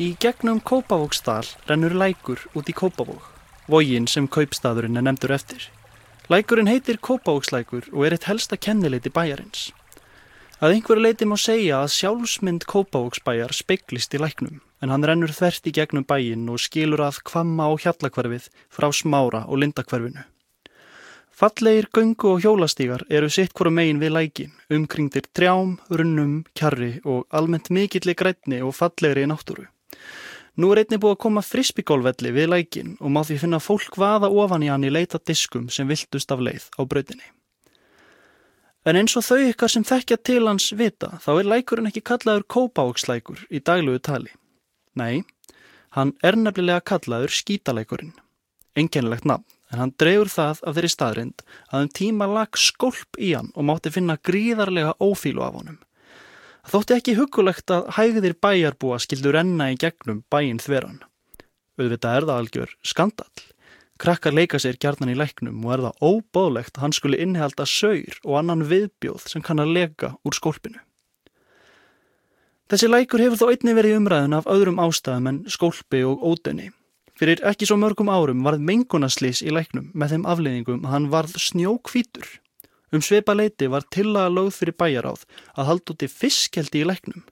Í gegnum Kópavóksdal rennur lækur út í Kópavók, vógin sem kaupstaðurinn er nefndur eftir. Lækurinn heitir Kópavókslækur og er eitt helsta kennileiti bæjarins. Að einhverju leiti má segja að sjálfsmynd Kópavóksbæjar speiklist í læknum, en hann rennur þvert í gegnum bæjin og skilur að kvamma á hjallakverfið frá smára og lindakverfinu. Fallegir göngu og hjólastígar eru sitt hverju megin við lækin, umkringdir trjám, runnum, kjarri og almennt mikilli grætni og fallegri náttúru. Nú er einni búið að koma frisbygólvelli við lækin og má því finna fólk vaða ofan í hann í leita diskum sem viltust af leið á bröðinni. En eins og þau ykkar sem þekkja til hans vita, þá er lækurinn ekki kallaður kópákslækur í daglugu tali. Nei, hann er nefnilega kallaður skítalækurinn. Engenlegt nafn en hann drefur það af þeirri staðrind að um tíma lag skolp í hann og mátti finna gríðarlega ófílu af honum. Þótti ekki hugulegt að hægðir bæjarbúa skildur enna í gegnum bæin þveran. Auðvitað er það algjör skandall. Krakkar leika sér gjarnan í læknum og er það óbóðlegt að hann skuli innihalda saur og annan viðbjóð sem kann að leka úr skólpinu. Þessi lækur hefur þó einni verið umræðin af öðrum ástæðum en skólpi og ódöni. Fyrir ekki svo mörgum árum varð mengunaslís í læknum með þeim afleiðingum að hann varð snjókvítur. Um sveipa leiti var tillaga lögð fyrir bæjaráð að halda úti fiskkeldi í læknum,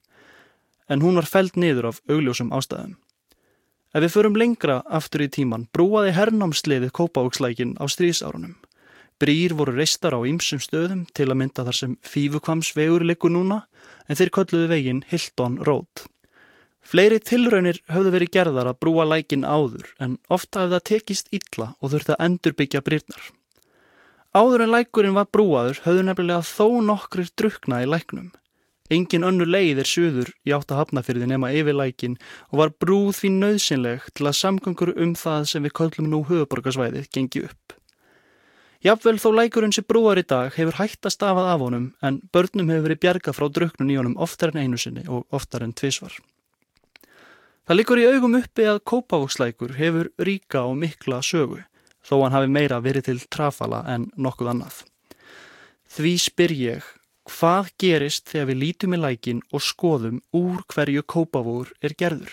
en hún var feld niður af augljósum ástæðum. Ef við förum lengra aftur í tíman brúaði hernámsliðið Kópavókslækin á strísárunum. Brýr voru reistar á ýmsum stöðum til að mynda þar sem fífukvamsvegur likur núna en þeir kölluðu veginn Hilton Road. Fleiri tilraunir höfðu verið gerðar að brúa lækin áður en ofta hefði það tekist illa og þurfti að endurbyggja brýrnar. Áður en lækurinn var brúaður höfðu nefnilega þó nokkrir drukna í læknum. Engin önnu leið er suður í átt að hafnafyrði nema yfir lækin og var brúð því nöðsynleg til að samgöngur um það sem við köllum nú höfuborgarsvæðið gengi upp. Jafnvel þó lækurinn sem brúar í dag hefur hægt að stafað af honum en börnum hefur verið bjarga frá druknun í honum oftar en einu sinni og oftar en tvísvar. Það likur í augum uppi að Kópavókslækur hefur ríka og mikla sögu, þó hann hafi meira verið til trafala en nokkuð annað. Því spyr ég, hvað gerist þegar við lítum í lækin og skoðum úr hverju Kópavóur er gerður?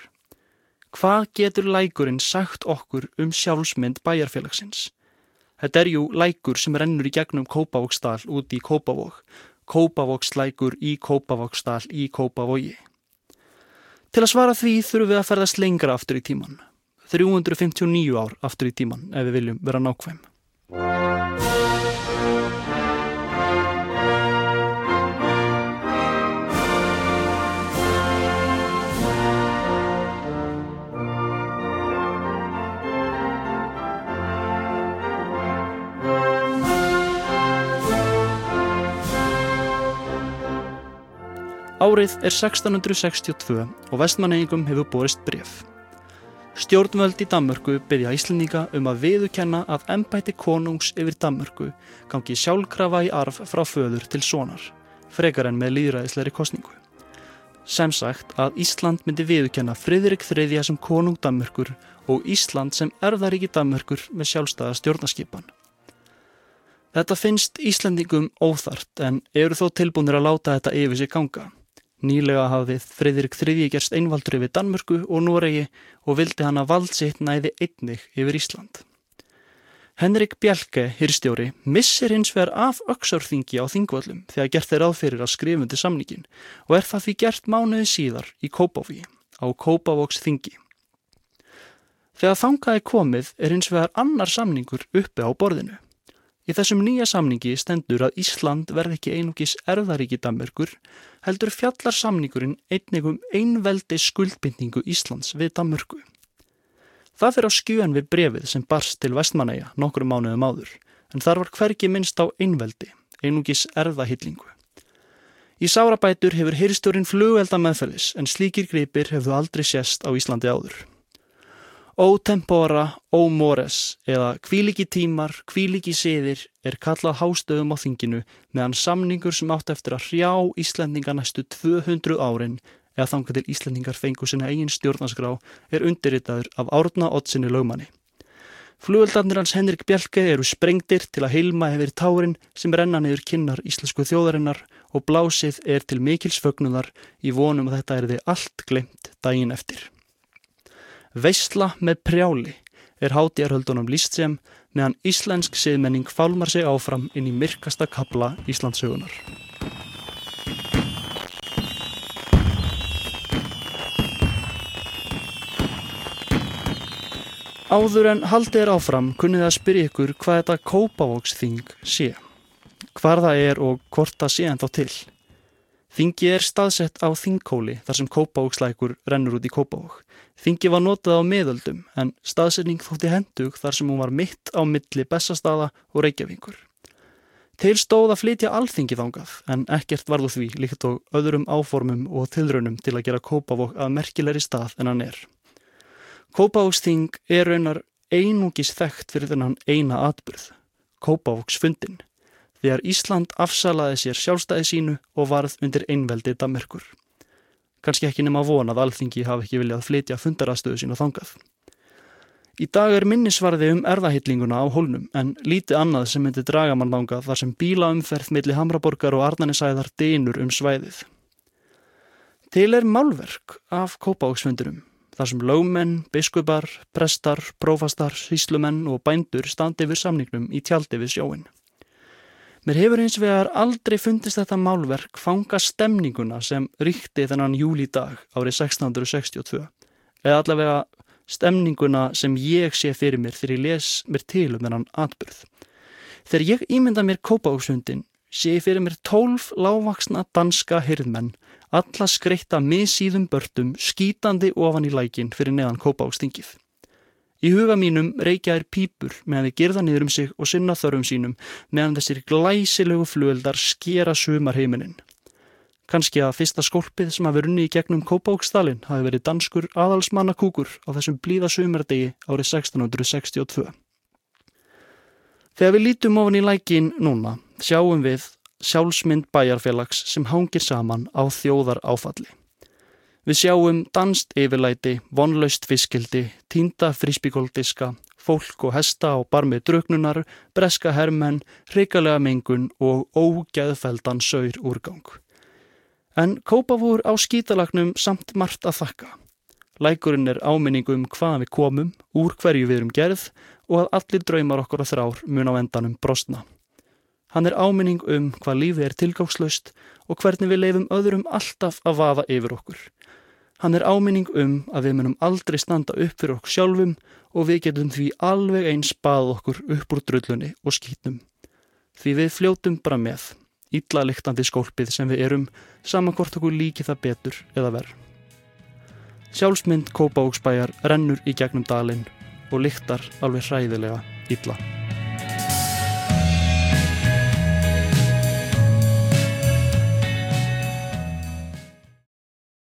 Hvað getur lækurinn sagt okkur um sjálfsmynd bæjarfélagsins? Þetta er jú lækur sem rennur í gegnum Kópavóksdal út í Kópavók, Kópavókslækur í Kópavóksdal í Kópavógi. Til að svara því þurfum við að ferðast lengra aftur í tíman. 359 ár aftur í tíman ef við viljum vera nákvæm. Árið er 1662 og vestmanningum hefur borist bref. Stjórnvöld í Danmörku byrja Íslendinga um að viðukenna að ennbæti konungs yfir Danmörku gangi sjálfkrafa í arf frá föður til sonar, frekar en með líðræðisleiri kostningu. Sem sagt að Ísland myndi viðukenna Fridrik III sem konung Danmörkur og Ísland sem erðaríki Danmörkur með sjálfstæða stjórnaskipan. Þetta finnst Íslandingum óþart en eru þó tilbúinir að láta þetta yfir sig ganga. Nýlega hafði Freyðrik III gerst einvaldur yfir Danmörku og Noregi og vildi hann að vald sitt næði einnig yfir Ísland. Henrik Bjelke, hyrstjóri, missir hins vegar af öksárþingi á þingvöllum þegar gert þeir aðferir að skrifundi samningin og er það því gert mánuði síðar í Kópaví á Kópavóks þingi. Þegar þangaði komið er hins vegar annar samningur uppi á borðinu. Í þessum nýja samningi stendur að Ísland verð ekki einugis erðaríki Danmörkur, heldur fjallar samningurinn einnigum einveldi skuldbindningu Íslands við Danmörku. Það fyrir á skjön við brefið sem barst til Vestmanæja nokkru mánuðum áður, en þar var hverki minnst á einveldi, einugis erðahyllingu. Í sárabætur hefur hyrstjórin flugvelda meðferðis en slíkir gripir hefðu aldrei sést á Íslandi áður. Ó tempora, ó mores eða kvíliki tímar, kvíliki siðir er kallað hástöðum á þinginu meðan samningur sem átt eftir að hrjá Íslandinga næstu 200 árin eða þangar til Íslandingar fengu sinna eigin stjórnarskrá er undirritaður af árna oddsinni lögmanni. Flugöldarnir hans Henrik Bjelke eru sprengtir til að heilma hefur tárin sem renna niður kinnar íslensku þjóðarinnar og blásið er til mikils fögnuðar í vonum að þetta er þið allt glemt daginn eftir. Veistla með prjáli er hátíjarhöldunum líst sem meðan íslensk siðmenning fálmar sig áfram inn í myrkasta kabla Íslandsögunar. Áður en haldið er áfram kunnið að spyrja ykkur hvað þetta kópavóksþing sé, hvar það er og hvort það sé en þá til. Þingi er staðsett á þingkóli þar sem kópavókslækur rennur út í kópavók. Þingi var notað á miðöldum en staðsetning þótti hendug þar sem hún var mitt á milli Bessastaða og Reykjavíkur. Til stóð að flytja alþingi þángað en ekkert varðu því líkt og öðrum áformum og tilraunum til að gera kópavók að merkilegri stað en hann er. Kópavóksþing er raunar einungis þekkt fyrir þennan eina atbyrð, Kópavóksfundin, þegar Ísland afsalaði sér sjálfstæði sínu og varð undir einveldi Damerkur. Kanski ekki nema von að alþingi hafi ekki viljað flytja fundarastöðu sína þangað. Í dag er minnisvarði um erðahillinguna á hólnum en lítið annað sem myndi draga mann þangað þar sem bílaumferð millir Hamraborgar og Arnanisæðar deinur um svæðið. Til er málverk af Kópavóksfundurum þar sem lögmenn, biskupar, prestar, prófastar, síslumenn og bændur standi við samningnum í tjaldi við sjóin. Mér hefur eins vegar aldrei fundist þetta málverk fanga stemninguna sem ríkti þennan júlidag árið 1662 eða allavega stemninguna sem ég sé fyrir mér þegar ég les mér til um þennan atbyrð. Þegar ég ímynda mér kópáksundin sé ég fyrir mér tólf lágvaksna danska hyrðmenn alla skreitta missíðum börtum skítandi ofan í lækin fyrir neðan kópa á stingið. Í huga mínum reykja er pípur meðan þið gerða niður um sig og sinna þörfum sínum meðan þessir glæsilegu flueldar skera sumar heiminin. Kanski að fyrsta skolpið sem hafi runni í gegnum Kópáksdalinn hafi verið danskur aðalsmannakúkur á þessum blíða sumardegi árið 1662. Þegar við lítum ofan í lækin núna sjáum við sjálfsmynd bæjarfélags sem hangir saman á þjóðar áfalli. Við sjáum danst yfirlæti, vonlaust fiskildi, tínda fríspíkóldiska, fólk og hesta á barmið druknunar, breska hermenn, hrikalega mengun og ógæðfeldan saur úrgang. En Kópavúr á skítalagnum samt margt að þakka. Lækurinn er áminningu um hvað við komum, úr hverju við erum gerð og að allir draumar okkur að þrár mun á endanum brostna. Hann er áminning um hvað lífið er tilgákslaust og hvernig við leifum öðrum alltaf að vaða yfir okkur. Hann er áminning um að við munum aldrei standa upp fyrir okkur sjálfum og við getum því alveg eins bað okkur upp úr drullunni og skýtnum. Því við fljótum bara með, illa lyktandi skólpið sem við erum, saman hvort okkur líki það betur eða verð. Sjálfsmynd Kópáksbæjar rennur í gegnum dalinn og lyktar alveg hræðilega illa.